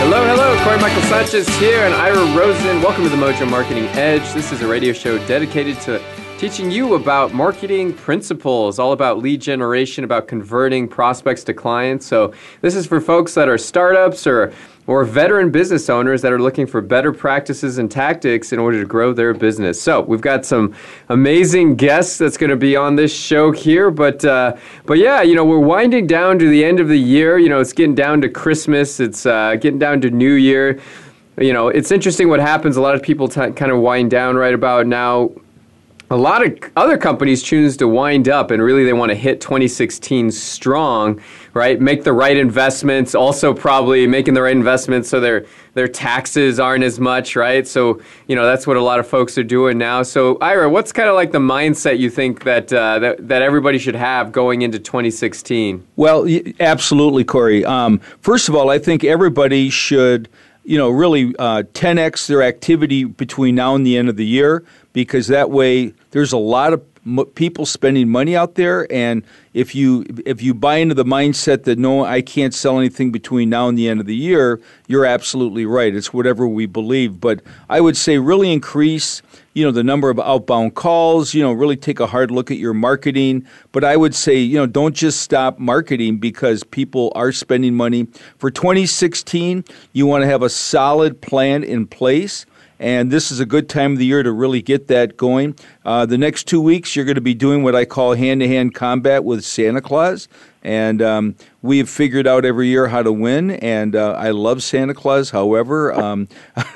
Hello, hello. Corey Michael Sanchez here and Ira Rosen. Welcome to the Mojo Marketing Edge. This is a radio show dedicated to teaching you about marketing principles, all about lead generation, about converting prospects to clients. So, this is for folks that are startups or or veteran business owners that are looking for better practices and tactics in order to grow their business. So we've got some amazing guests that's going to be on this show here, but uh, but yeah, you know we're winding down to the end of the year. You know it's getting down to Christmas. It's uh, getting down to New Year. You know it's interesting what happens. A lot of people t- kind of wind down right about now a lot of other companies choose to wind up and really they want to hit 2016 strong right? Make the right investments also probably making the right investments so their their taxes aren't as much right? So you know that's what a lot of folks are doing now. So ira what's kind of like the mindset you think that uh, that, that everybody should have going into 2016 well absolutely corey. Um, first of all i think everybody should you know really uh, 10x their activity between now and the end of the year because that way there's a lot of people spending money out there and if you if you buy into the mindset that no I can't sell anything between now and the end of the year you're absolutely right. It's whatever we believe. But I would say really increase you know the number of outbound calls you know really take a hard look at your marketing but I would say you know don't just stop marketing because people are spending money for 2016 you want to have a solid plan in place and this is a good time of the year to really get that going. Uh, the next two weeks, you're going to be doing what I call hand to hand combat with Santa Claus. And um, we have figured out every year how to win, and uh, I love Santa Claus. However, um,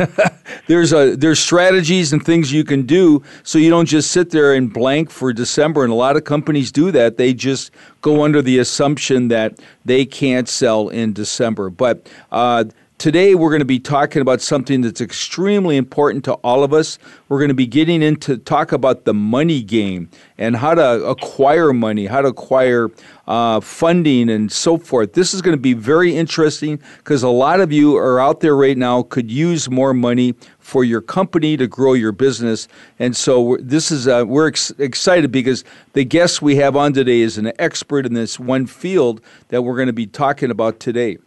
there's a there's strategies and things you can do so you don't just sit there and blank for December. And a lot of companies do that; they just go under the assumption that they can't sell in December. But uh, Today, we're going to be talking about something that's extremely important to all of us. We're going to be getting into talk about the money game and how to acquire money, how to acquire uh, funding, and so forth. This is going to be very interesting because a lot of you are out there right now could use more money for your company to grow your business. And so this is uh, we're ex- excited because the guest we have on today is an expert in this one field that we're going to be talking about today.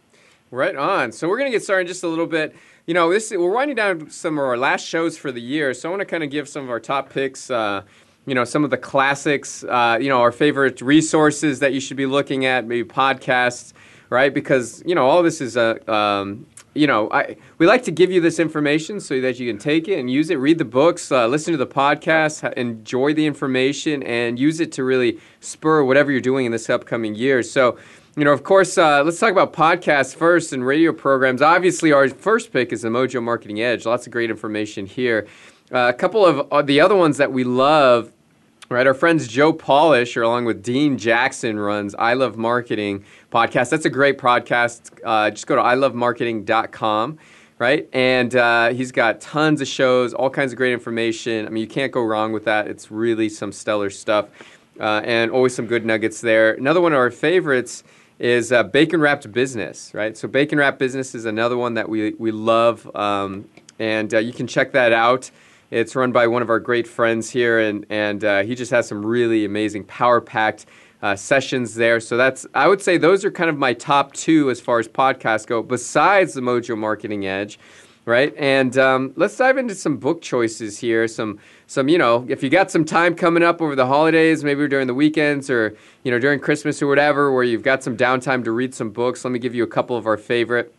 Right on. So we're going to get started just a little bit. You know, this we're winding down some of our last shows for the year, so I want to kind of give some of our top picks. Uh, you know, some of the classics. Uh, you know, our favorite resources that you should be looking at, maybe podcasts, right? Because you know, all this is a. Um, you know, I we like to give you this information so that you can take it and use it, read the books, uh, listen to the podcasts, enjoy the information, and use it to really spur whatever you're doing in this upcoming year. So you know, of course, uh, let's talk about podcasts first and radio programs. Obviously, our first pick is the Mojo Marketing Edge. Lots of great information here. Uh, a couple of uh, the other ones that we love, right? Our friends Joe Polish, along with Dean Jackson, runs I Love Marketing podcast. That's a great podcast. Uh, just go to ilovemarketing.com right? And uh, he's got tons of shows, all kinds of great information. I mean, you can't go wrong with that. It's really some stellar stuff, uh, and always some good nuggets there. Another one of our favorites is uh, Bacon Wrapped Business, right? So Bacon Wrapped Business is another one that we, we love, um, and uh, you can check that out. It's run by one of our great friends here, and, and uh, he just has some really amazing power-packed uh, sessions there. So that's I would say those are kind of my top two as far as podcasts go, besides the Mojo Marketing Edge. Right? And um, let's dive into some book choices here. Some, some, you know, if you got some time coming up over the holidays, maybe during the weekends or you know during Christmas or whatever, where you've got some downtime to read some books. Let me give you a couple of our favorite.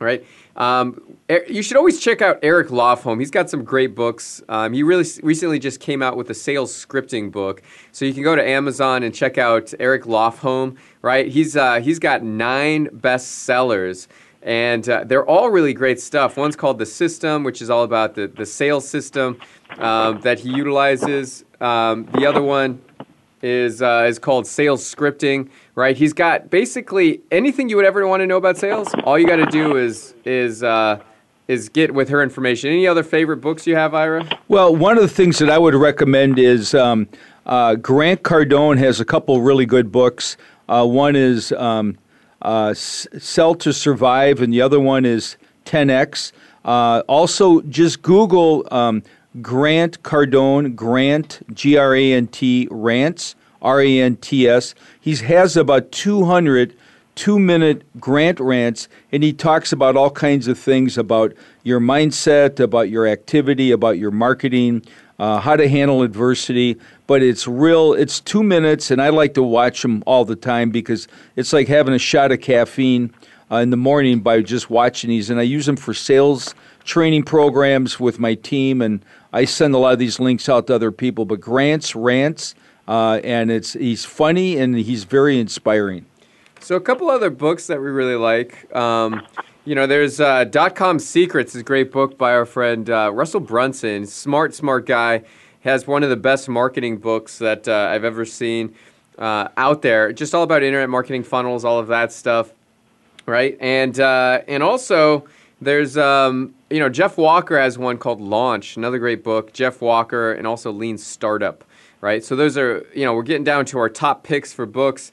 Right, um, you should always check out Eric Lofholm. He's got some great books. Um, he really recently just came out with a sales scripting book, so you can go to Amazon and check out Eric Lofholm. Right, he's uh, he's got nine bestsellers and uh, they're all really great stuff. One's called The System, which is all about the, the sales system um, that he utilizes. Um, the other one is, uh, is called Sales Scripting, right? He's got basically anything you would ever want to know about sales. All you got to do is, is, uh, is get with her information. Any other favorite books you have, Ira? Well, one of the things that I would recommend is um, uh, Grant Cardone has a couple really good books. Uh, one is um, uh, Sell to Survive, and the other one is 10X. Uh, also, just Google um, Grant Cardone, Grant, G R A N T, Rants, R A N T S. He has about 200 two minute grant rants, and he talks about all kinds of things about your mindset, about your activity, about your marketing, uh, how to handle adversity. But it's real, it's two minutes, and I like to watch them all the time because it's like having a shot of caffeine uh, in the morning by just watching these. And I use them for sales training programs with my team, and I send a lot of these links out to other people. But Grant's Rants, uh, and it's he's funny and he's very inspiring. So a couple other books that we really like. Um, you know, there's uh, Dot Com Secrets, is a great book by our friend uh, Russell Brunson. Smart, smart guy. Has one of the best marketing books that uh, I've ever seen uh, out there. Just all about internet marketing funnels, all of that stuff, right? And uh, and also there's um, you know Jeff Walker has one called Launch, another great book. Jeff Walker and also Lean Startup, right? So those are you know we're getting down to our top picks for books.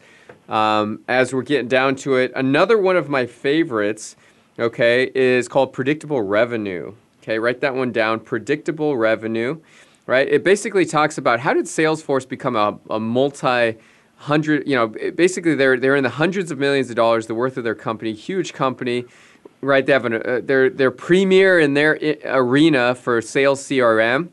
Um, as we're getting down to it, another one of my favorites okay, is called predictable revenue. Okay, write that one down. Predictable revenue, right? It basically talks about how did Salesforce become a, a multi hundred, you know, basically they're they're in the hundreds of millions of dollars the worth of their company, huge company, right? They have an, uh, they're they're premier in their arena for sales CRM.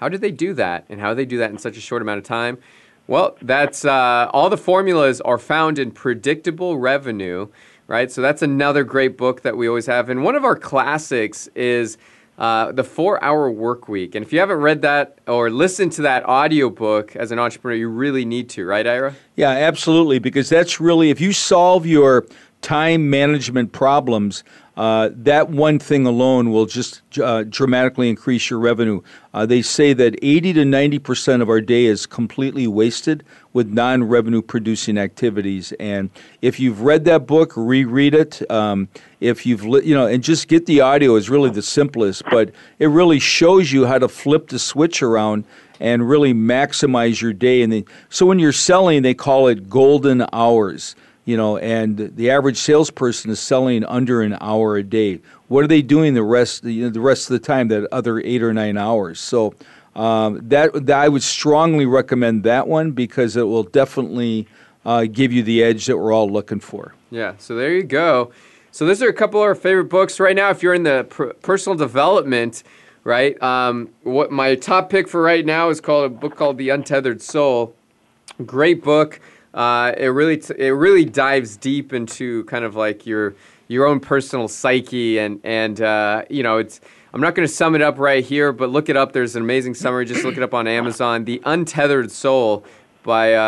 How did they do that, and how do they do that in such a short amount of time? Well, that's uh, all the formulas are found in predictable revenue right? So that's another great book that we always have. And one of our classics is uh, The Four Hour Work Week. And if you haven't read that or listened to that audiobook as an entrepreneur, you really need to, right, Ira? Yeah, absolutely. Because that's really, if you solve your time management problems, uh, that one thing alone will just uh, dramatically increase your revenue. Uh, they say that 80 to 90 percent of our day is completely wasted with non-revenue producing activities. And if you've read that book, reread it. Um, if you've li- you know, and just get the audio is really the simplest, but it really shows you how to flip the switch around and really maximize your day. And they, so when you're selling, they call it golden hours you know, and the average salesperson is selling under an hour a day. What are they doing the rest you know, the rest of the time? That other eight or nine hours. So um, that, that, I would strongly recommend that one because it will definitely uh, give you the edge that we're all looking for. Yeah. So there you go. So those are a couple of our favorite books right now. If you're in the personal development, right? Um, what my top pick for right now is called a book called The Untethered Soul. Great book. Uh, it really t- it really dives deep into kind of like your your own personal psyche and and uh, you know it's I'm not going to sum it up right here, but look it up. There's an amazing summary. Just look it up on Amazon. The Untethered Soul by uh,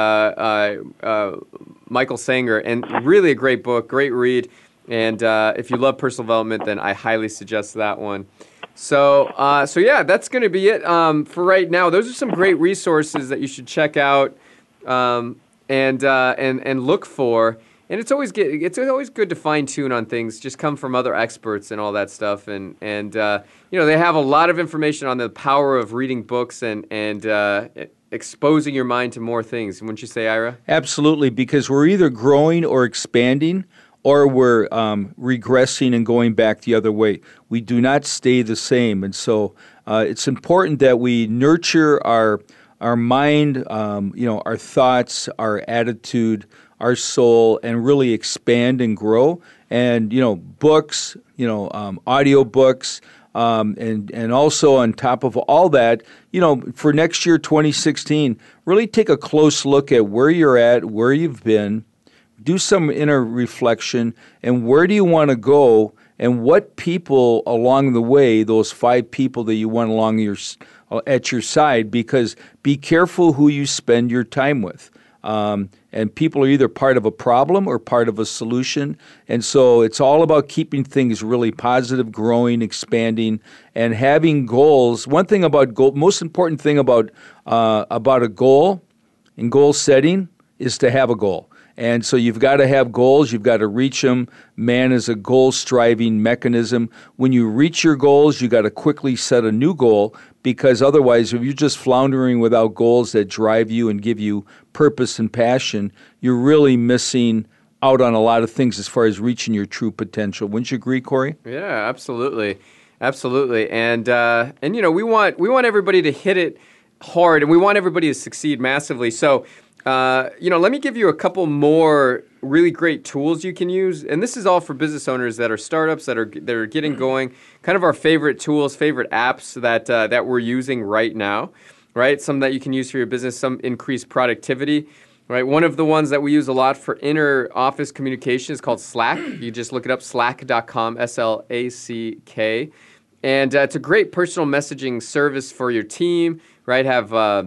uh, uh Michael Singer, and really a great book, great read. And uh, if you love personal development, then I highly suggest that one. So, uh, so yeah, that's going to be it um, for right now. Those are some great resources that you should check out. Um, and uh, and and look for. And it's always it's always good to fine tune on things. Just come from other experts and all that stuff. And and uh, you know they have a lot of information on the power of reading books and and uh, exposing your mind to more things. Wouldn't you say, Ira? Absolutely, because we're either growing or expanding or we're um, regressing and going back the other way. We do not stay the same. And so uh, it's important that we nurture our our mind, um, you know, our thoughts, our attitude, our soul, and really expand and grow. and you know books, you know um, audio books. Um, and and also on top of all that, you know, for next year, 2016, really take a close look at where you're at, where you've been, do some inner reflection, and where do you want to go, and what people along the way, those five people that you want along your at your side, because be careful who you spend your time with. Um, and people are either part of a problem or part of a solution. And so it's all about keeping things really positive, growing, expanding, and having goals. One thing about goal, most important thing about uh, about a goal and goal setting is to have a goal. And so you've got to have goals, you've got to reach them. Man is a goal striving mechanism. When you reach your goals, you got to quickly set a new goal because otherwise, if you're just floundering without goals that drive you and give you purpose and passion, you're really missing out on a lot of things as far as reaching your true potential. Wouldn't you agree, Corey? Yeah, absolutely, absolutely. And uh, and you know we want we want everybody to hit it hard, and we want everybody to succeed massively. So uh, you know, let me give you a couple more really great tools you can use, and this is all for business owners that are startups that are that are getting mm-hmm. going. Kind of our favorite tools, favorite apps that uh, that we're using right now, right? Some that you can use for your business, some increase productivity. Right, one of the ones that we use a lot for inner office communication is called Slack. You just look it up, slack.com, S L A C K. And uh, it's a great personal messaging service for your team, right? Have uh,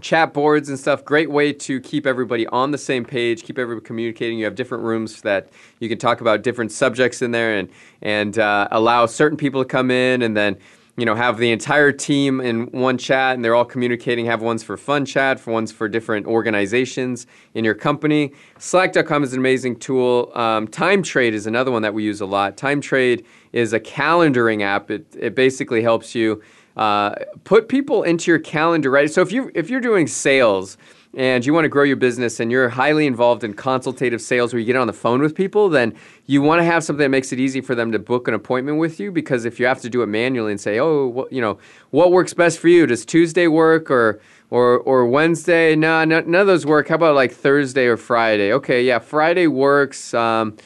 chat boards and stuff. Great way to keep everybody on the same page keep everybody communicating. You have different rooms that you can talk about different subjects in there and and uh, allow certain people to come in and then you know have the entire team in one chat and they're all communicating have ones for fun chat for ones for different organizations in your company. Slack.com is an amazing tool. Um, time trade is another one that we use a lot. Time trade is a calendaring app. It, it basically helps you uh, put people into your calendar, right? So if you if you're doing sales and you want to grow your business and you're highly involved in consultative sales where you get on the phone with people, then you want to have something that makes it easy for them to book an appointment with you because if you have to do it manually and say, "Oh, what, you know, what works best for you? Does Tuesday work or or or Wednesday? No, nah, none of those work. How about like Thursday or Friday? Okay, yeah, Friday works. Um,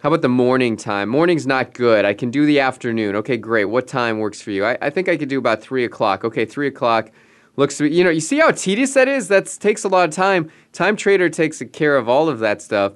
how about the morning time? Morning's not good. I can do the afternoon. Okay, great. What time works for you? I, I think I could do about three o'clock. Okay, three o'clock looks. You know, you see how tedious that is. That takes a lot of time. Time Trader takes care of all of that stuff.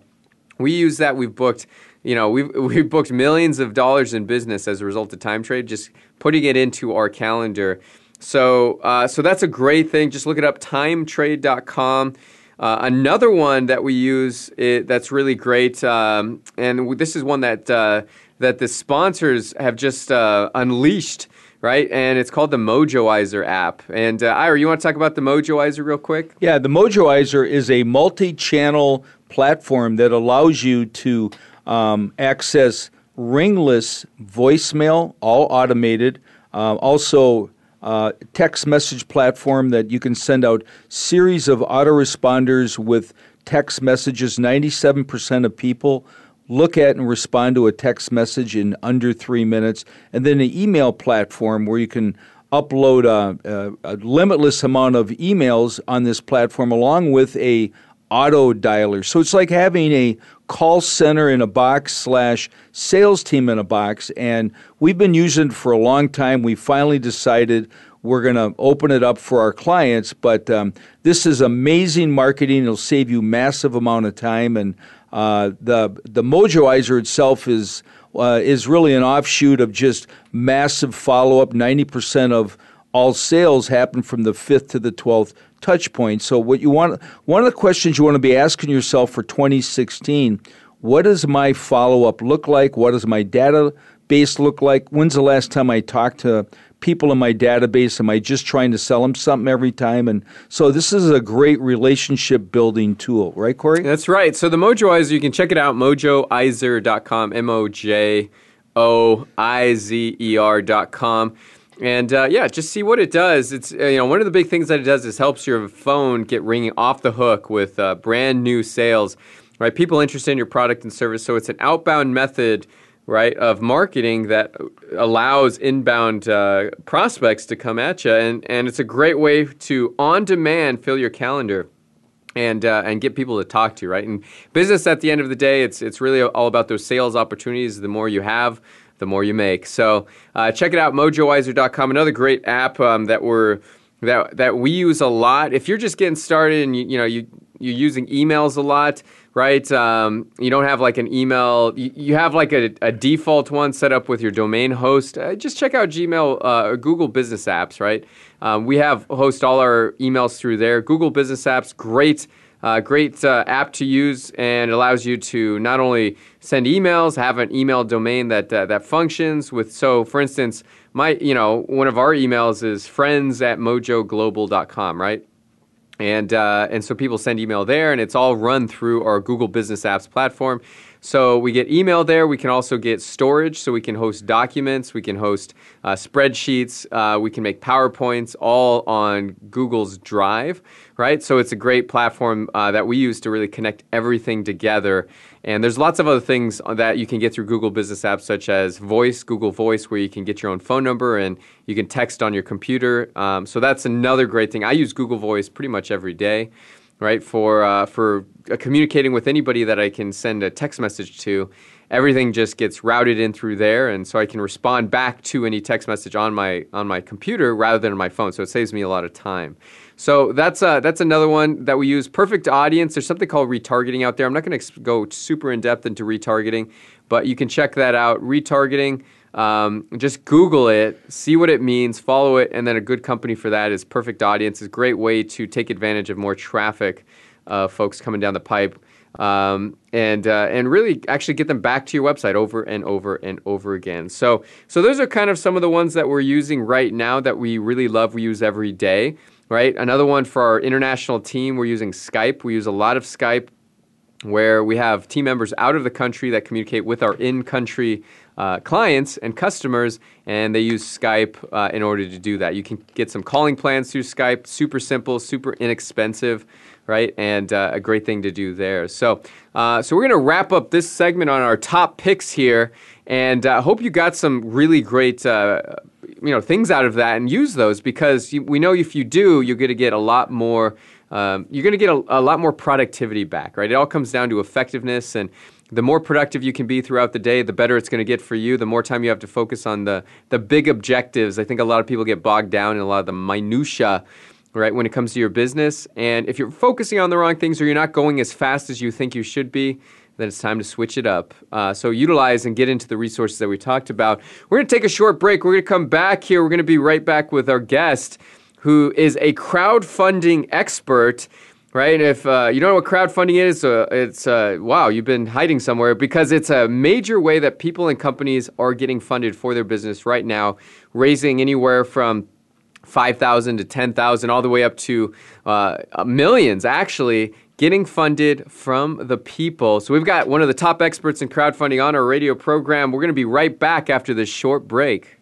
We use that. We've booked. You know, we've we've booked millions of dollars in business as a result of Time Trade. Just putting it into our calendar. So, uh, so that's a great thing. Just look it up. TimeTrade.com. Uh, another one that we use it, that's really great, um, and this is one that uh, that the sponsors have just uh, unleashed, right? And it's called the Mojoizer app. And uh, Ira, you want to talk about the Mojoizer real quick? Yeah, the Mojoizer is a multi-channel platform that allows you to um, access ringless voicemail, all automated. Uh, also uh, text message platform that you can send out series of autoresponders with text messages. 97% of people look at and respond to a text message in under three minutes. And then an email platform where you can upload a, a, a limitless amount of emails on this platform along with a auto dialer. So it's like having a call center in a box slash sales team in a box. And we've been using it for a long time. We finally decided we're going to open it up for our clients. But um, this is amazing marketing. It'll save you massive amount of time. And uh, the the Mojoizer itself is uh, is really an offshoot of just massive follow up. Ninety percent of all sales happen from the fifth to the twelfth touch point. So what you want one of the questions you want to be asking yourself for 2016, what does my follow up look like? What does my database look like? When's the last time I talked to people in my database? Am I just trying to sell them something every time? And so this is a great relationship building tool, right, Corey? That's right. So the Mojoizer, you can check it out, mojoizer.com, M O J O I Z E R.com. And uh, yeah, just see what it does. It's uh, you know one of the big things that it does is helps your phone get ringing off the hook with uh, brand new sales, right? People interested in your product and service. So it's an outbound method, right, of marketing that allows inbound uh, prospects to come at you, and and it's a great way to on demand fill your calendar. and uh, and get people to talk to, you, right? And business at the end of the day, it's it's really all about those sales opportunities. The more you have, the more you make. So uh, check it out, mojoizer.com. Another great app um, that we're that that we use a lot. If you're just getting started and you you know you you're using emails a lot, right? Um, you don't have like an email. You, you have like a, a, default one set up with your domain host. Uh, just check out Gmail uh, or Google Business Apps, right? Um, we have host all our emails through there. Google Business Apps, great. Uh, great uh, app to use and allows you to not only send emails, have an email domain that uh, that functions with. So, for instance, my you know one of our emails is friends at mojoglobal.com, right? And uh, and so people send email there, and it's all run through our Google Business Apps platform. So we get email there. We can also get storage, so we can host documents, we can host uh, spreadsheets, uh, we can make PowerPoints, all on Google's Drive, right? So it's a great platform uh, that we use to really connect everything together. And there's lots of other things that you can get through Google Business Apps, such as Voice, Google Voice, where you can get your own phone number and you can text on your computer. Um, so that's another great thing. I use Google Voice pretty much every day right? For uh, for uh, communicating with anybody that I can send a text message to, everything just gets routed in through there, and so I can respond back to any text message on my on my computer rather than on my phone. So it saves me a lot of time. So that's uh, that's another one that we use. Perfect audience. There's something called retargeting out there. I'm not going to go super in depth into retargeting, but you can check that out. Retargeting. Um, just Google it, see what it means, follow it, and then a good company for that is Perfect Audience. It's a great way to take advantage of more traffic, uh, folks coming down the pipe, um, and uh, and really actually get them back to your website over and over and over again. So so those are kind of some of the ones that we're using right now that we really love. We use every day. Right. Another one for our international team, we're using Skype. We use a lot of Skype where we have team members out of the country that communicate with our in country uh, clients and customers, and they use Skype uh, in order to do that. You can get some calling plans through Skype, super simple, super inexpensive, right? And uh, a great thing to do there. So, uh, so we're going to wrap up this segment on our top picks here, and I uh, hope you got some really great. Uh, you know things out of that and use those because you, we know if you do you're going to get a lot more um, you're going to get a, a, lot more productivity back, right? It all comes down to effectiveness, and the more productive you can be throughout the day, the better it's going to get for you. The more time you have to focus on the the big objectives. I think a lot of people get bogged down in a lot of the minutia, right, when it comes to your business. And if you're focusing on the wrong things or you're not going as fast as you think you should be, then it's time to switch it up. Uh, so utilize and get into the resources that we talked about. We're going to take a short break. We're going to come back here. We're going to be right back with our guest who is a crowdfunding expert. Right? And If uh, you don't know what crowdfunding is, uh, it's uh, wow, you've been hiding somewhere because it's a major way that people and companies are getting funded for their business right now, raising anywhere from 5,000 to 10,000, all the way up to uh, millions actually getting funded from the people. So we've got one of the top experts in crowdfunding on our radio program. We're going to be right back after this short break.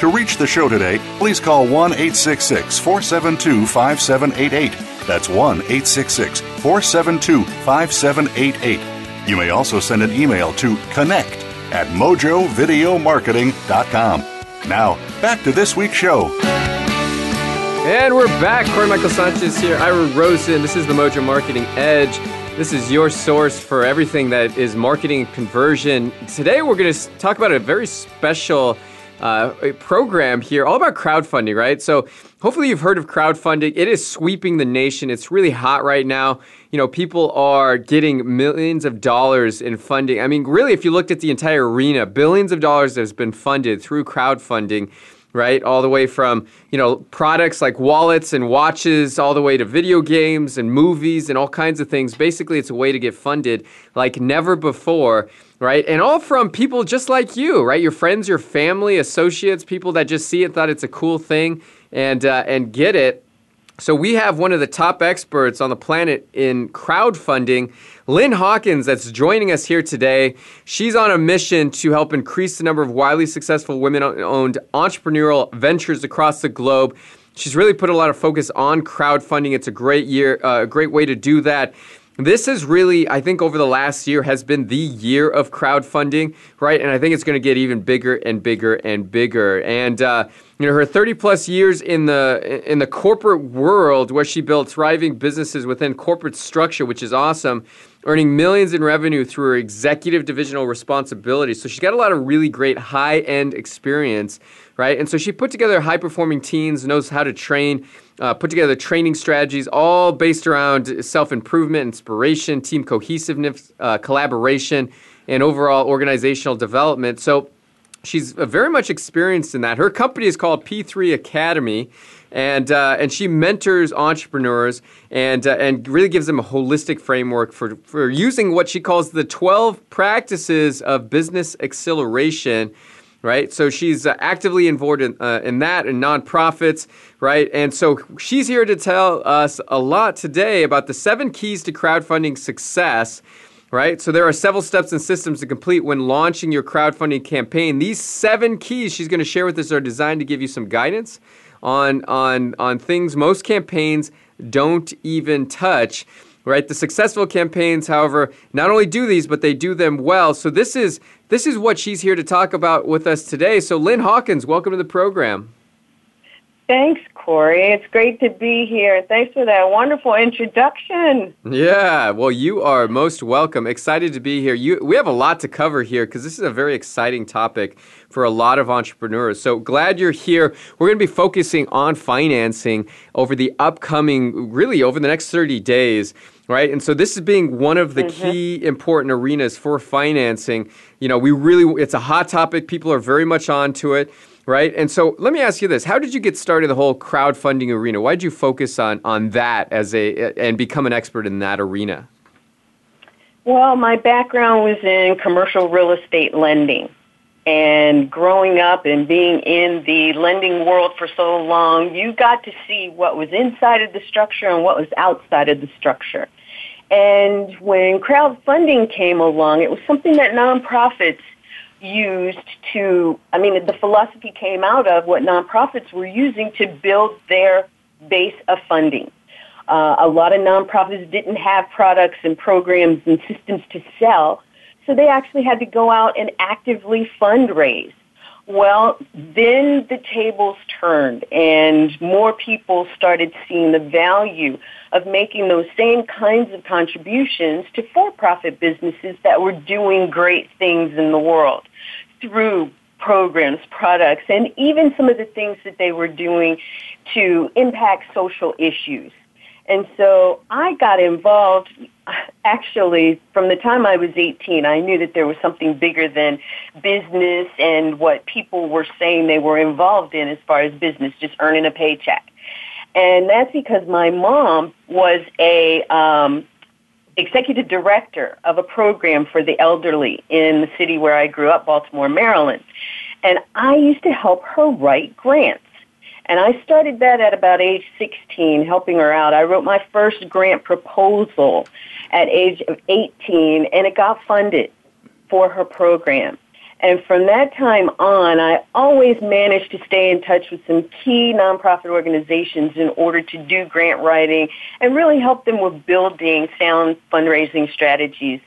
To reach the show today, please call 1 866 472 5788. That's 1 866 472 5788. You may also send an email to connect at mojovideomarketing.com. Now, back to this week's show. And we're back. Corey Michael Sanchez here. Ira Rosen. This is the Mojo Marketing Edge. This is your source for everything that is marketing conversion. Today, we're going to talk about a very special uh, program here, all about crowdfunding, right? So, hopefully, you've heard of crowdfunding. It is sweeping the nation. It's really hot right now. You know, people are getting millions of dollars in funding. I mean, really, if you looked at the entire arena, billions of dollars has been funded through crowdfunding right? All the way from, you know, products like wallets and watches, all the way to video games and movies and all kinds of things. Basically, it's a way to get funded like never before, right? And all from people just like you, right? Your friends, your family, associates, people that just see it, thought it's a cool thing and, uh, and get it. So we have one of the top experts on the planet in crowdfunding, Lynn Hawkins, that's joining us here today. She's on a mission to help increase the number of widely successful women-owned entrepreneurial ventures across the globe. She's really put a lot of focus on crowdfunding. It's a great year, uh, a great way to do that. This is really, I think, over the last year has been the year of crowdfunding, right? And I think it's going to get even bigger and bigger and bigger. And uh, you know, her 30 plus years in the in the corporate world, where she built thriving businesses within corporate structure, which is awesome, earning millions in revenue through her executive divisional responsibility. So she's got a lot of really great high end experience, right? And so she put together high performing teams, knows how to train uh, put together training strategies, all based around self improvement, inspiration, team cohesiveness, uh, collaboration, and overall organizational development. So she's very much experienced in that. Her company is called P3 Academy. And, uh, and she mentors entrepreneurs and, uh, and really gives them a holistic framework for, for using what she calls the 12 practices of business acceleration right? So she's uh, actively involved in, uh, in that and nonprofits, right? And so she's here to tell us a lot today about the seven keys to crowdfunding success. Right? So there are several steps and systems to complete when launching your crowdfunding campaign. These seven keys she's going to share with us are designed to give you some guidance on on on things most campaigns don't even touch right? The successful campaigns, however, not only do these, but they do them well. So this is this is what she's here to talk about with us today. So Lynn Hawkins, welcome to the program. Thanks, Corey. It's great to be here. Thanks for that wonderful introduction. Yeah, well, you are most welcome. Excited to be here. You, we have a lot to cover here because this is a very exciting topic for a lot of entrepreneurs. So glad you're here. We're going to be focusing on financing over the upcoming, really over the next 30 days right? And so this is being one of the mm-hmm. key important arenas for financing. You know, we really it's a hot topic. People are very much onto it, right? And so let me ask you this: How did you get started the whole crowdfunding arena? Why did you focus on on that as a and become an expert in that arena? Well, my background was in commercial real estate lending. And growing up and being in the lending world for so long, you got to see what was inside of the structure and what was outside of the structure. And when crowdfunding came along, it was something that nonprofits used to, I mean, the philosophy came out of what nonprofits were using to build their base of funding. Uh, a lot of nonprofits didn't have products and programs and systems to sell, so they actually had to go out and actively fundraise. Well, then the tables turned and more people started seeing the value of making those same kinds of contributions to for-profit businesses that were doing great things in the world through programs, products, and even some of the things that they were doing to impact social issues. And so I got involved actually from the time I was 18. I knew that there was something bigger than business and what people were saying they were involved in as far as business, just earning a paycheck. And that's because my mom was a um, executive director of a program for the elderly in the city where I grew up, Baltimore, Maryland. And I used to help her write grants. And I started that at about age 16, helping her out. I wrote my first grant proposal at age of 18, and it got funded for her program. And from that time on, I always managed to stay in touch with some key nonprofit organizations in order to do grant writing and really help them with building sound fundraising strategies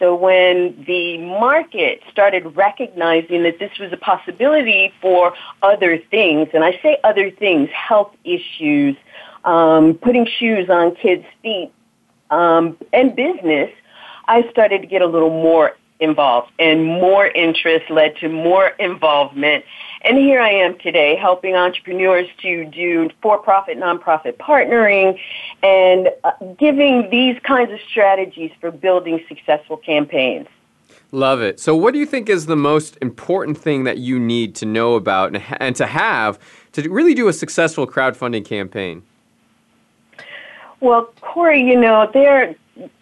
so when the market started recognizing that this was a possibility for other things, and I say other things, health issues, um, putting shoes on kids' feet, um, and business, I started to get a little more involved and more interest led to more involvement. And here I am today helping entrepreneurs to do for-profit, nonprofit partnering and uh, giving these kinds of strategies for building successful campaigns. Love it. So, what do you think is the most important thing that you need to know about and, and to have to really do a successful crowdfunding campaign? Well, Corey, you know, there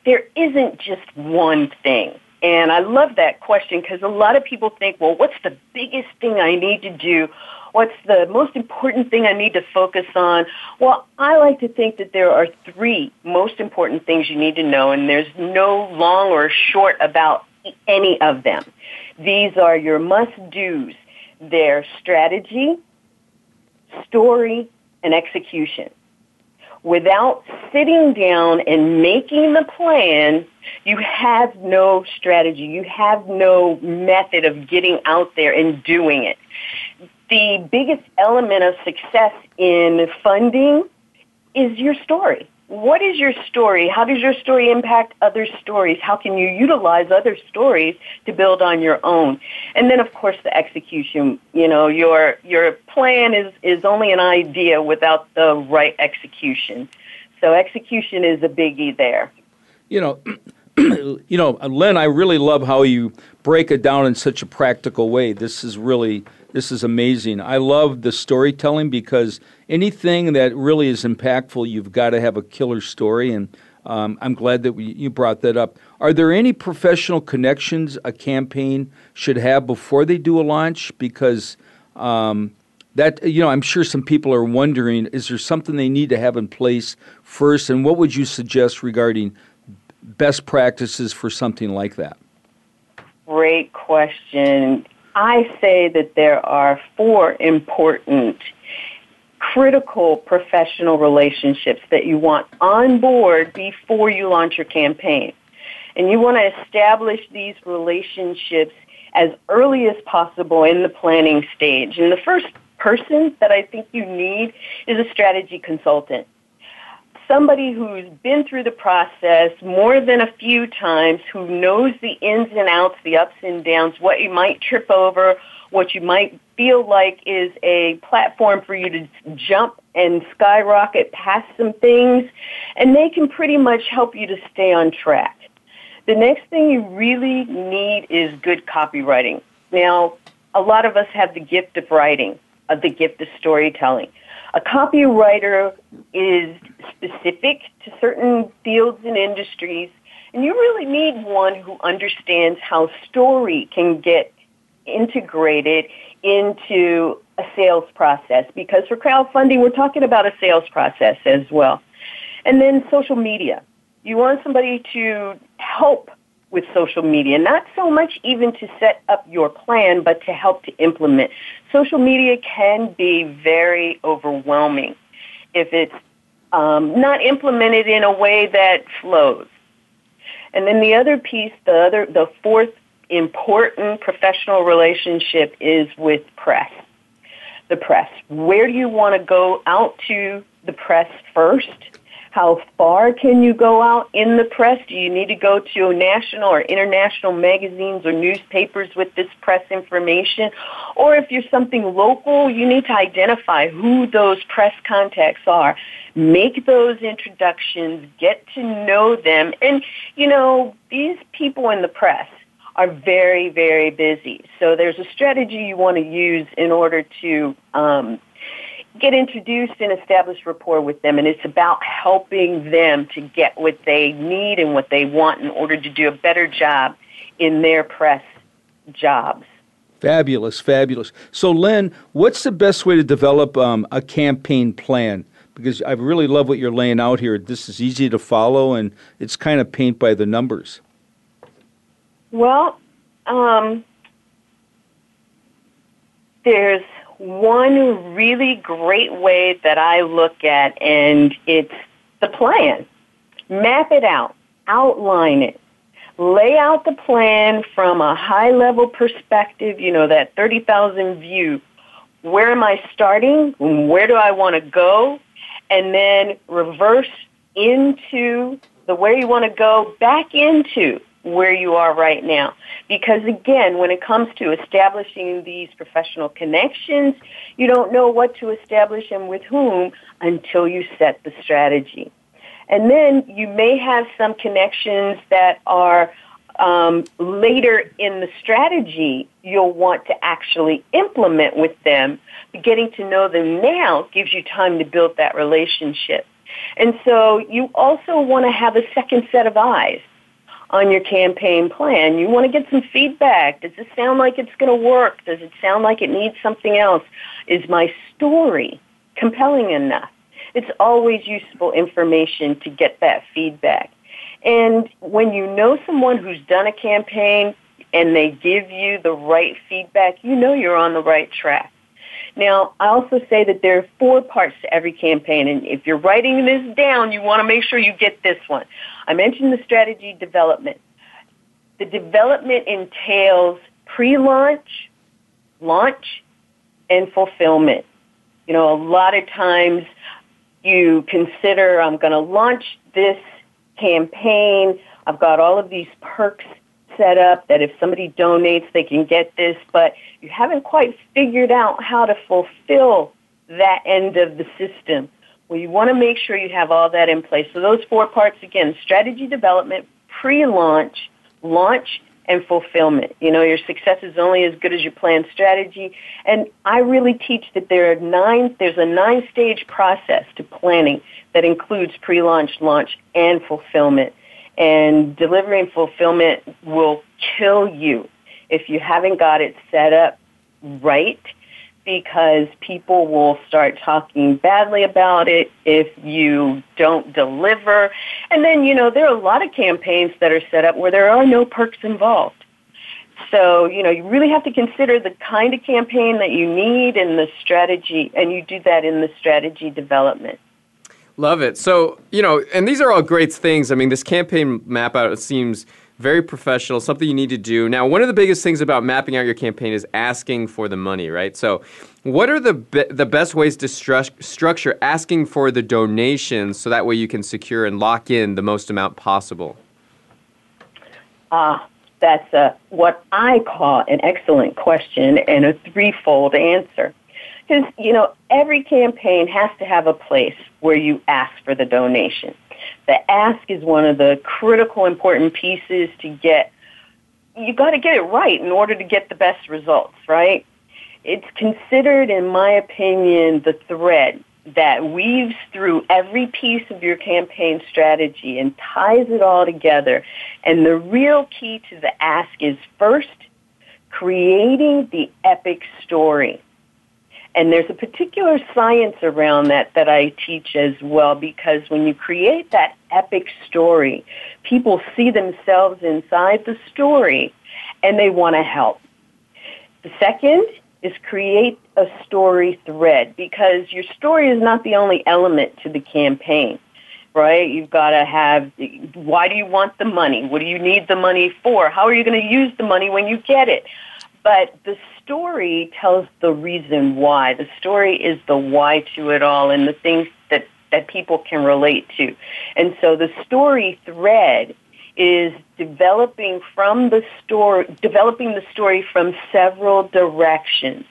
there isn't just one thing. And I love that question because a lot of people think, well, what's the biggest thing I need to do? What's the most important thing I need to focus on? Well, I like to think that there are three most important things you need to know, and there's no long or short about any of them. These are your must-dos. They're strategy, story, and execution without sitting down and making the plan, you have no strategy. You have no method of getting out there and doing it. The biggest element of success in funding is your story what is your story? How does your story impact other stories? How can you utilize other stories to build on your own? And then of course the execution, you know, your your plan is is only an idea without the right execution. So execution is a biggie there. You know, you know, Lynn, I really love how you break it down in such a practical way. This is really this is amazing. I love the storytelling because anything that really is impactful, you've got to have a killer story. And um, I'm glad that we, you brought that up. Are there any professional connections a campaign should have before they do a launch? Because um, that you know, I'm sure some people are wondering: is there something they need to have in place first? And what would you suggest regarding best practices for something like that? Great question. I say that there are four important critical professional relationships that you want on board before you launch your campaign. And you want to establish these relationships as early as possible in the planning stage. And the first person that I think you need is a strategy consultant somebody who's been through the process more than a few times, who knows the ins and outs, the ups and downs, what you might trip over, what you might feel like is a platform for you to jump and skyrocket past some things, and they can pretty much help you to stay on track. The next thing you really need is good copywriting. Now, a lot of us have the gift of writing, of the gift of storytelling. A copywriter is specific to certain fields and industries, and you really need one who understands how story can get integrated into a sales process because for crowdfunding we're talking about a sales process as well. And then social media. You want somebody to help with social media, not so much even to set up your plan, but to help to implement. Social media can be very overwhelming if it's um, not implemented in a way that flows. And then the other piece, the other, the fourth important professional relationship is with press. The press. Where do you want to go out to the press first? How far can you go out in the press? Do you need to go to national or international magazines or newspapers with this press information? Or if you're something local, you need to identify who those press contacts are. Make those introductions, get to know them. And, you know, these people in the press, are very, very busy. So there's a strategy you want to use in order to um, get introduced and establish rapport with them. And it's about helping them to get what they need and what they want in order to do a better job in their press jobs. Fabulous, fabulous. So, Lynn, what's the best way to develop um, a campaign plan? Because I really love what you're laying out here. This is easy to follow and it's kind of paint by the numbers. Well, um, there's one really great way that I look at, and it's the plan. Map it out, outline it, lay out the plan from a high level perspective, you know, that 30,000 view. Where am I starting? Where do I want to go? And then reverse into the where you want to go back into where you are right now. Because again, when it comes to establishing these professional connections, you don't know what to establish and with whom until you set the strategy. And then you may have some connections that are um, later in the strategy you'll want to actually implement with them. But getting to know them now gives you time to build that relationship. And so you also want to have a second set of eyes on your campaign plan. You want to get some feedback. Does this sound like it's going to work? Does it sound like it needs something else? Is my story compelling enough? It's always useful information to get that feedback. And when you know someone who's done a campaign and they give you the right feedback, you know you're on the right track. Now, I also say that there are four parts to every campaign, and if you're writing this down, you want to make sure you get this one. I mentioned the strategy development. The development entails pre-launch, launch, and fulfillment. You know, a lot of times you consider, I'm going to launch this campaign. I've got all of these perks set up that if somebody donates, they can get this, but you haven't quite figured out how to fulfill that end of the system. Well, you want to make sure you have all that in place. So those four parts again, strategy development, pre-launch, launch, and fulfillment. You know, your success is only as good as your plan strategy. And I really teach that there are nine, there's a nine stage process to planning that includes pre-launch, launch, and fulfillment and delivering fulfillment will kill you if you haven't got it set up right because people will start talking badly about it if you don't deliver. And then, you know, there are a lot of campaigns that are set up where there are no perks involved. So, you know, you really have to consider the kind of campaign that you need and the strategy, and you do that in the strategy development. Love it. So, you know, and these are all great things. I mean, this campaign map out seems very professional, something you need to do. Now, one of the biggest things about mapping out your campaign is asking for the money, right? So, what are the be- the best ways to stru- structure asking for the donations so that way you can secure and lock in the most amount possible? Ah, uh, that's a, what I call an excellent question and a threefold answer. Because, you know, every campaign has to have a place where you ask for the donation. The ask is one of the critical important pieces to get, you got to get it right in order to get the best results, right? It's considered, in my opinion, the thread that weaves through every piece of your campaign strategy and ties it all together. And the real key to the ask is first, creating the epic story. And there's a particular science around that that I teach as well because when you create that epic story, people see themselves inside the story and they want to help. The second is create a story thread because your story is not the only element to the campaign right? You've got to have, why do you want the money? What do you need the money for? How are you going to use the money when you get it? But the story tells the reason why. The story is the why to it all and the things that, that people can relate to. And so the story thread is developing from the story, developing the story from several directions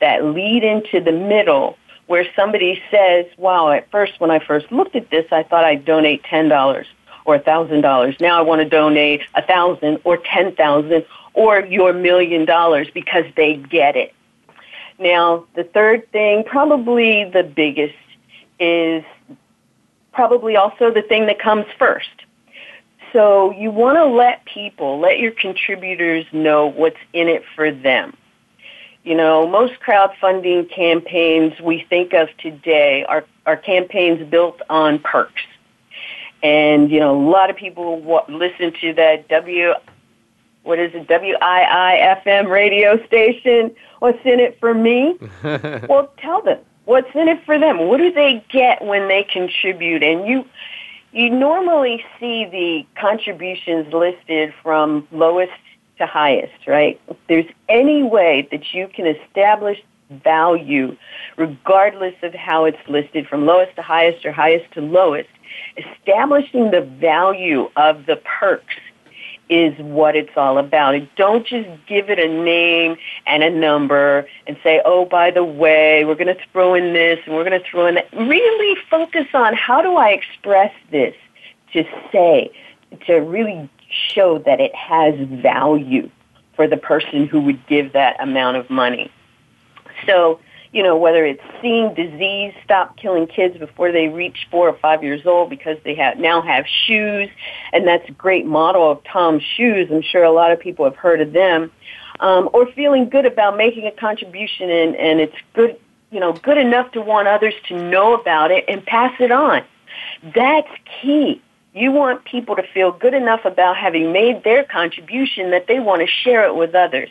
that lead into the middle where somebody says, wow, at first when I first looked at this, I thought I'd donate $10 or $1,000. Now I want to donate a 1000 or 10000 or your million dollars because they get it. Now, the third thing, probably the biggest, is probably also the thing that comes first. So you want to let people, let your contributors know what's in it for them. You know, most crowdfunding campaigns we think of today are, are campaigns built on perks. And, you know, a lot of people listen to that W, what is it, WIIFM radio station. What's in it for me? well, tell them. What's in it for them? What do they get when they contribute? And you, you normally see the contributions listed from lowest to highest, right? If there's any way that you can establish value, regardless of how it's listed from lowest to highest or highest to lowest, establishing the value of the perks is what it's all about. And Don't just give it a name and a number and say, oh, by the way, we're going to throw in this and we're going to throw in that. Really focus on how do I express this to say, to really show that it has value for the person who would give that amount of money. So, you know, whether it's seeing disease stop killing kids before they reach four or five years old because they have now have shoes, and that's a great model of Tom's shoes. I'm sure a lot of people have heard of them. Um, or feeling good about making a contribution and, and it's good, you know, good enough to want others to know about it and pass it on. That's key. You want people to feel good enough about having made their contribution that they want to share it with others.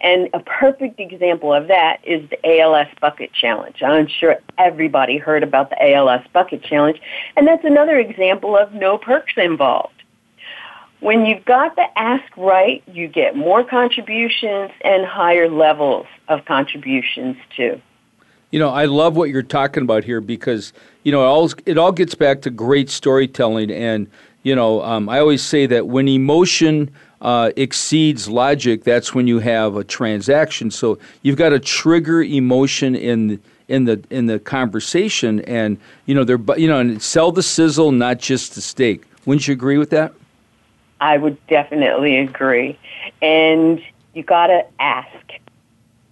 And a perfect example of that is the ALS Bucket Challenge. I'm sure everybody heard about the ALS Bucket Challenge, and that's another example of no perks involved. When you've got the ask right, you get more contributions and higher levels of contributions too. You know, I love what you're talking about here because you know it all it all gets back to great storytelling, and you know, um, I always say that when emotion uh, exceeds logic, that's when you have a transaction. So you've got to trigger emotion in in the in the conversation, and you know, they're you know, and sell the sizzle, not just the steak. Wouldn't you agree with that? I would definitely agree, and you got to ask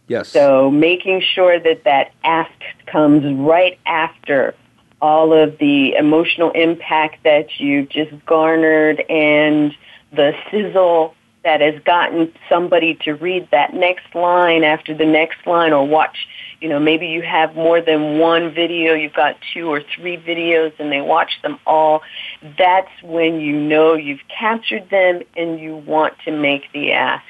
Yes. So making sure that that ask comes right after all of the emotional impact that you've just garnered and the sizzle that has gotten somebody to read that next line after the next line or watch, you know, maybe you have more than one video, you've got two or three videos and they watch them all. That's when you know you've captured them and you want to make the ask.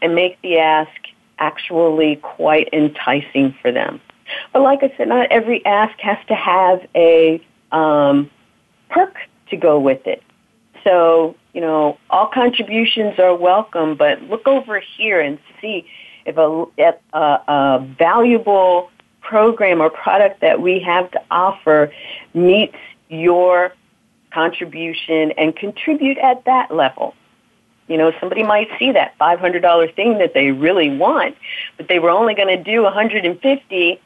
And make the ask actually quite enticing for them. But like I said, not every ask has to have a um, perk to go with it. So, you know, all contributions are welcome, but look over here and see if a, if a, a valuable program or product that we have to offer meets your contribution and contribute at that level. You know, somebody might see that $500 thing that they really want, but they were only going to do 150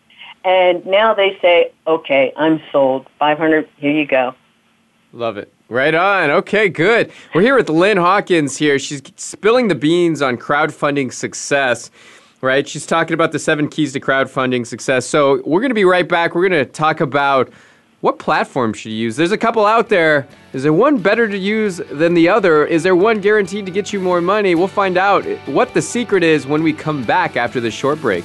and now they say, "Okay, I'm sold. 500, here you go." Love it. Right on. Okay, good. We're here with Lynn Hawkins here. She's spilling the beans on crowdfunding success right? She's talking about the seven keys to crowdfunding success. So we're going to be right back. We're going to talk about what platform should you use? There's a couple out there. Is there one better to use than the other? Is there one guaranteed to get you more money? We'll find out what the secret is when we come back after this short break.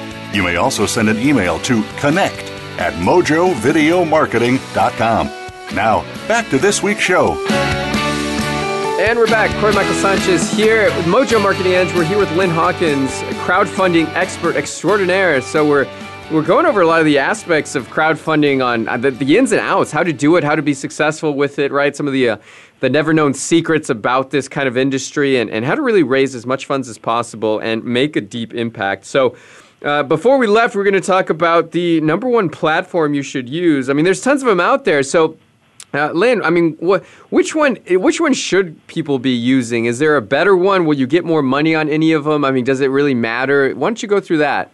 You may also send an email to connect at mojovideomarketing.com. Now, back to this week's show. And we're back. Corey Michael Sanchez here with Mojo Marketing Edge. We're here with Lynn Hawkins, crowdfunding expert extraordinaire. So we're we're going over a lot of the aspects of crowdfunding on uh, the, the, ins and outs, how to do it, how to be successful with it, right? Some of the uh, the never known secrets about this kind of industry, and, and how to really raise as much funds as possible and make a deep impact. So. Uh, before we left, we're going to talk about the number one platform you should use. I mean, there's tons of them out there. So, uh, Lynn, I mean, wh- which one? Which one should people be using? Is there a better one? Will you get more money on any of them? I mean, does it really matter? Why don't you go through that?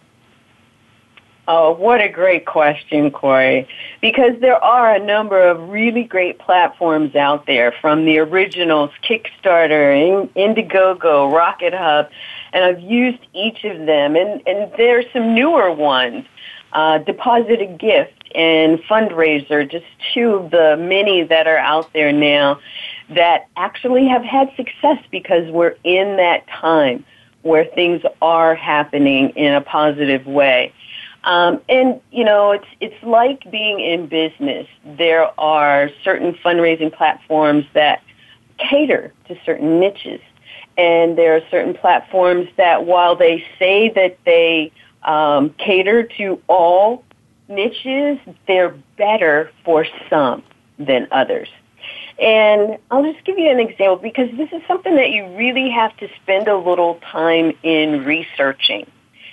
Oh, what a great question, Corey. Because there are a number of really great platforms out there from the originals, Kickstarter, Indiegogo, RocketHub, and I've used each of them. And, and are some newer ones, uh, Deposit a Gift and FundRazr, just two of the many that are out there now that actually have had success because we're in that time where things are happening in a positive way. Um, and you know, it's it's like being in business. There are certain fundraising platforms that cater to certain niches, and there are certain platforms that, while they say that they um, cater to all niches, they're better for some than others. And I'll just give you an example because this is something that you really have to spend a little time in researching.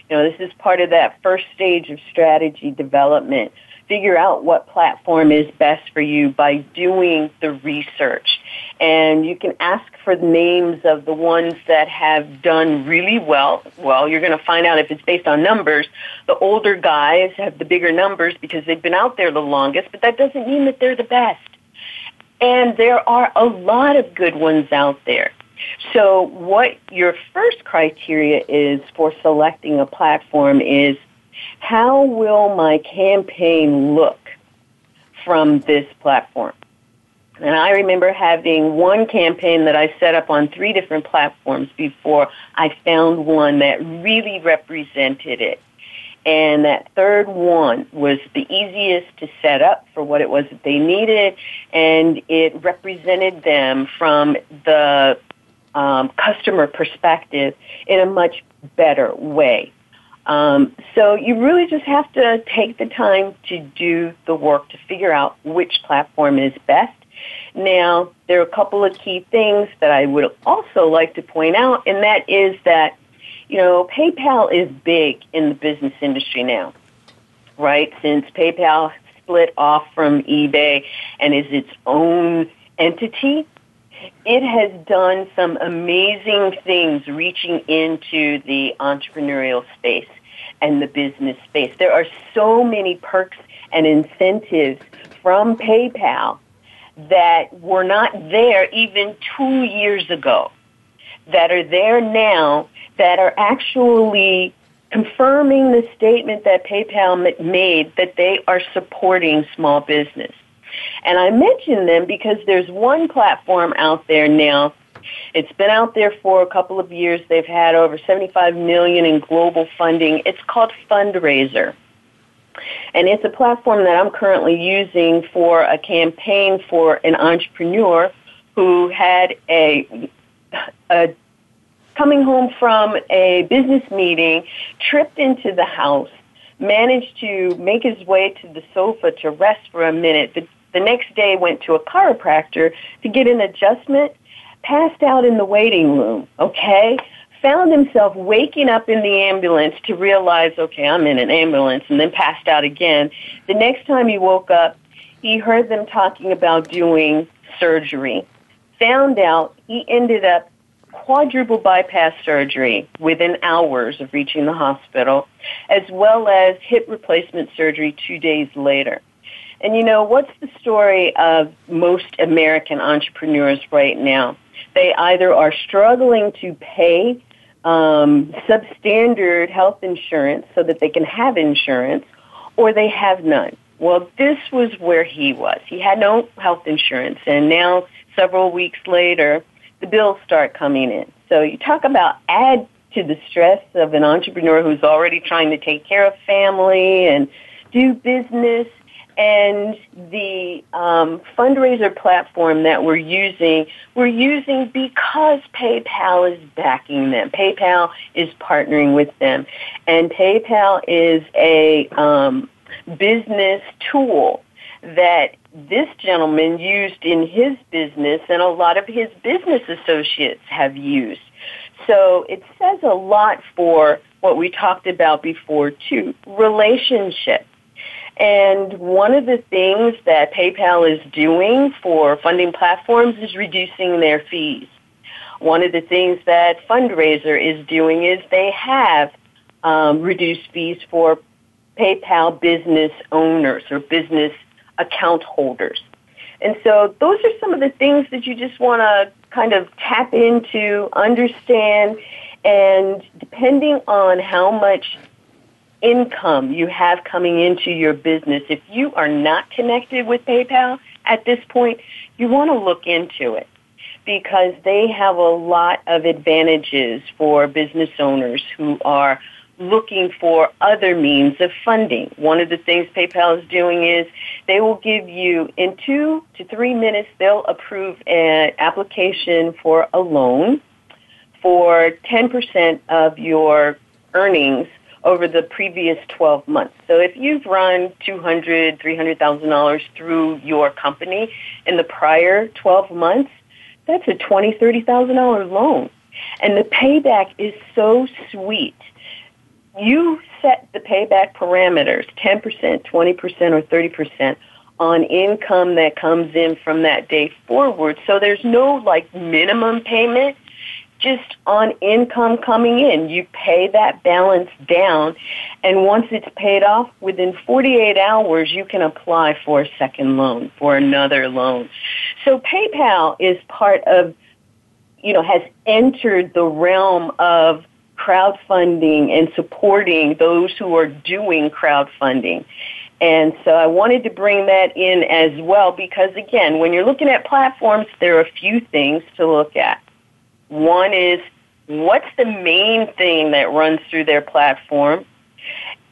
You know, this is part of that first stage of strategy development. Figure out what platform is best for you by doing the research. And you can ask for the names of the ones that have done really well. Well, you're going to find out if it's based on numbers. The older guys have the bigger numbers because they've been out there the longest, but that doesn't mean that they're the best. And there are a lot of good ones out there. So what your first criteria is for selecting a platform is how will my campaign look from this platform? And I remember having one campaign that I set up on three different platforms before I found one that really represented it. And that third one was the easiest to set up for what it was that they needed, and it represented them from the um, customer perspective in a much better way. Um, so you really just have to take the time to do the work to figure out which platform is best. Now, there are a couple of key things that I would also like to point out, and that is that, you know, PayPal is big in the business industry now, right? Since PayPal split off from eBay and is its own entity, it has done some amazing things reaching into the entrepreneurial space and the business space. There are so many perks and incentives from PayPal that were not there even two years ago, that are there now, that are actually confirming the statement that PayPal made that they are supporting small business. And I mention them because there's one platform out there now. It's been out there for a couple of years. They've had over 75 million in global funding. It's called FundRazr. And it's a platform that I'm currently using for a campaign for an entrepreneur who had a, a coming home from a business meeting, tripped into the house, managed to make his way to the sofa to rest for a minute, but the next day went to a chiropractor to get an adjustment, passed out in the waiting room, okay? Found himself waking up in the ambulance to realize, okay, I'm in an ambulance, and then passed out again. The next time he woke up, he heard them talking about doing surgery. Found out he ended up quadruple bypass surgery within hours of reaching the hospital, as well as hip replacement surgery two days later. And you know, what's the story of most American entrepreneurs right now? They either are struggling to pay um, substandard health insurance so that they can have insurance, or they have none. Well, this was where he was. He had no health insurance, and now, several weeks later, the bills start coming in. So you talk about add to the stress of an entrepreneur who's already trying to take care of family and do business and the um, FundRazr platform that we're using, we're using because PayPal is backing them. PayPal is partnering with them, and PayPal is a um, business tool that this gentleman used in his business, and a lot of his business associates have used. So it says a lot for what we talked about before too, relationships and one of the things that PayPal is doing for funding platforms is reducing their fees. One of the things that FundRazr is doing is they have um, reduced fees for PayPal business owners or business account holders. And so those are some of the things that you just want to kind of tap into, understand, and depending on how much income you have coming into your business, if you are not connected with PayPal at this point, you want to look into it because they have a lot of advantages for business owners who are looking for other means of funding. One of the things PayPal is doing is they will give you in two to three minutes, they'll approve an application for a loan for 10% of your earnings over the previous 12 months. So if you've run $200,000, $300,000 through your company in the prior 12 months, that's a $20,000, $30,000 loan. And the payback is so sweet. You set the payback parameters, 10%, 20%, or 30% on income that comes in from that day forward. So there's no like minimum payment just on income coming in. You pay that balance down, and once it's paid off, within 48 hours, you can apply for a second loan, for another loan. So PayPal is part of, you know, has entered the realm of crowdfunding and supporting those who are doing crowdfunding. And so I wanted to bring that in as well because, again, when you're looking at platforms, there are a few things to look at. One is what's the main thing that runs through their platform?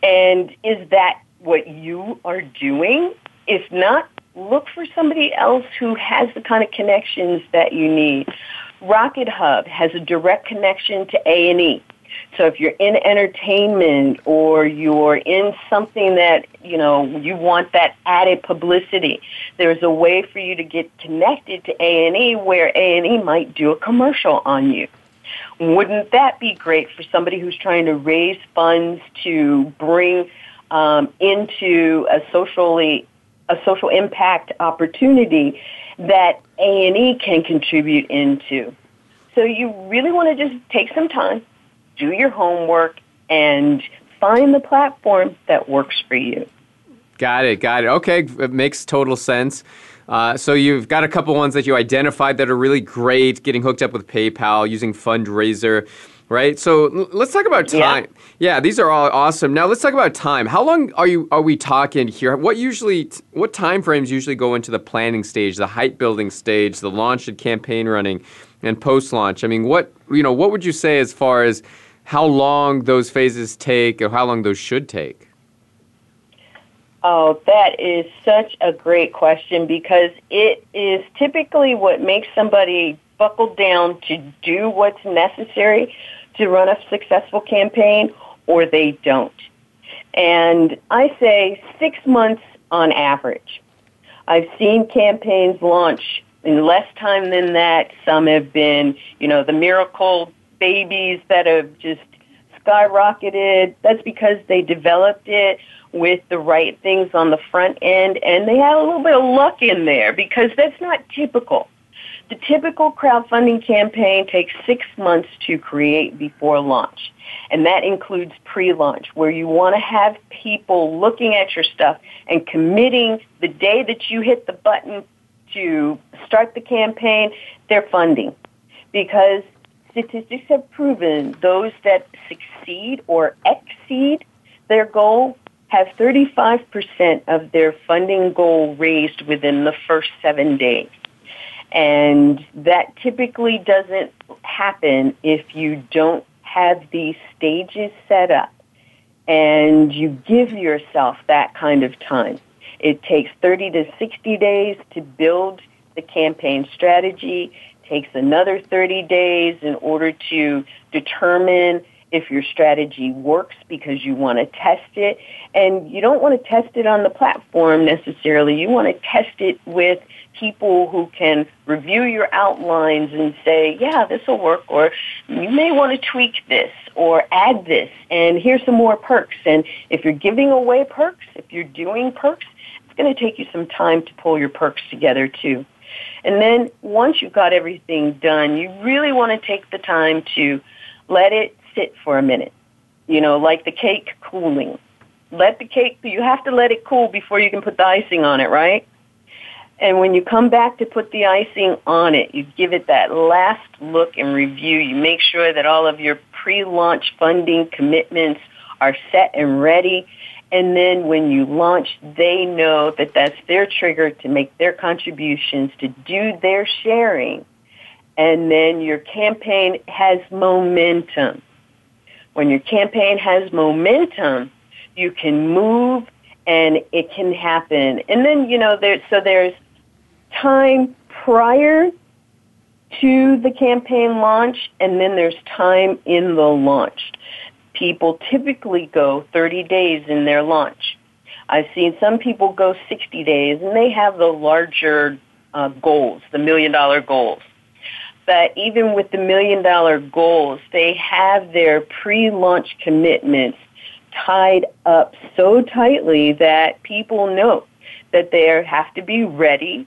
And is that what you are doing? If not, look for somebody else who has the kind of connections that you need. RocketHub has a direct connection to A&E. So if you're in entertainment or you're in something that, you know, you want that added publicity, there's a way for you to get connected to A&E where A&E might do a commercial on you. Wouldn't that be great for somebody who's trying to raise funds to bring um, into a socially a social impact opportunity that A&E can contribute into? So you really want to just take some time, do your homework, and find the platform that works for you. Got it, got it. Okay, it makes total sense. Uh, so you've got a couple ones that you identified that are really great, getting hooked up with PayPal, using FundRazr, right? So l- let's talk about time. Yeah. yeah. these are all awesome. Now let's talk about time. How long are you are we talking here? What usually what time frames usually go into the planning stage, the hype building stage, the launch and campaign running, and post launch? I mean, what you know, what would you say as far as how long those phases take or how long those should take? Oh, that is such a great question because it is typically what makes somebody buckle down to do what's necessary to run a successful campaign or they don't. And I say six months on average. I've seen campaigns launch in less time than that. Some have been, you know, the miracle babies that have just skyrocketed. That's because they developed it with the right things on the front end and they had a little bit of luck in there because that's not typical. The typical crowdfunding campaign takes six months to create before launch. And that includes pre-launch, where you want to have people looking at your stuff and committing the day that you hit the button to start the campaign, they're funding. Because statistics have proven those that succeed or exceed their goal have 35% of their funding goal raised within the first seven days. And that typically doesn't happen if you don't have these stages set up and you give yourself that kind of time. It takes 30 to 60 days to build the campaign strategy, takes another 30 days in order to determine if your strategy works because you want to test it. And you don't want to test it on the platform necessarily. You want to test it with people who can review your outlines and say, yeah, this will work, or you may want to tweak this or add this, and here's some more perks. And if you're giving away perks, if you're doing perks, it's going to take you some time to pull your perks together too. And then once you've got everything done, you really want to take the time to let it sit for a minute. You know, like the cake cooling. Let the cake, you have to let it cool before you can put the icing on it, right? And when you come back to put the icing on it, you give it that last look and review. You make sure that all of your pre-launch funding commitments are set and ready. And then when you launch, they know that that's their trigger to make their contributions, to do their sharing and then your campaign has momentum. When your campaign has momentum, you can move and it can happen. And then, you know, there, so there's time prior to the campaign launch and then there's time in the launch. People typically go 30 days in their launch. I've seen some people go 60 days and they have the larger uh, goals, the million dollar goals But even with the million dollar goals, they have their pre-launch commitments tied up so tightly that people know that they have to be ready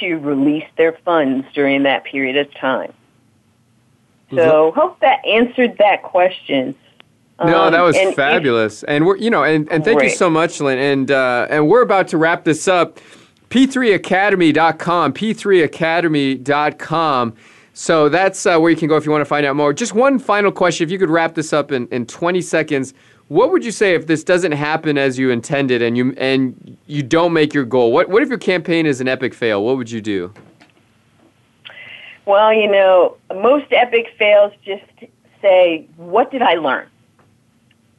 to release their funds during that period of time. So, hope that answered that question. No, that um, was um, fabulous, and we're you know, and, and thank great. you so much, Lynn. And uh, and we're about to wrap this up. P3Academy.com, P3Academy.com so that's uh, where you can go if you want to find out more. Just one final question. If you could wrap this up in, in 20 seconds, what would you say if this doesn't happen as you intended and you and you don't make your goal? What what if your campaign is an epic fail? What would you do? Well, you know, most epic fails just say, what did I learn?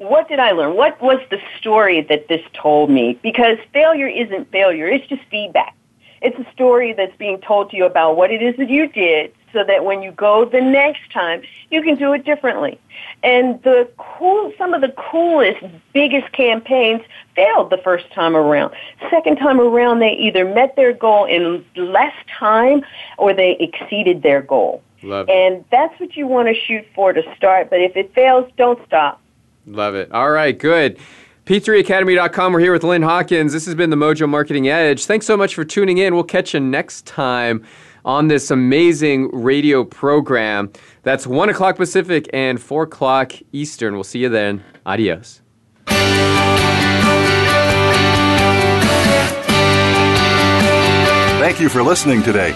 What did I learn? What was the story that this told me? Because failure isn't failure, it's just feedback. It's a story that's being told to you about what it is that you did so that when you go the next time, you can do it differently. And the cool, some of the coolest, biggest campaigns failed the first time around. Second time around, they either met their goal in less time or they exceeded their goal. Love. And that's what you want to shoot for to start. But if it fails, don't stop. Love it. All right, good. P3Academy.com. We're here with Lynn Hawkins. This has been the Mojo Marketing Edge. Thanks so much for tuning in. We'll catch you next time on this amazing radio program. That's 1 o'clock Pacific and 4 o'clock Eastern. We'll see you then. Adios. Thank you for listening today.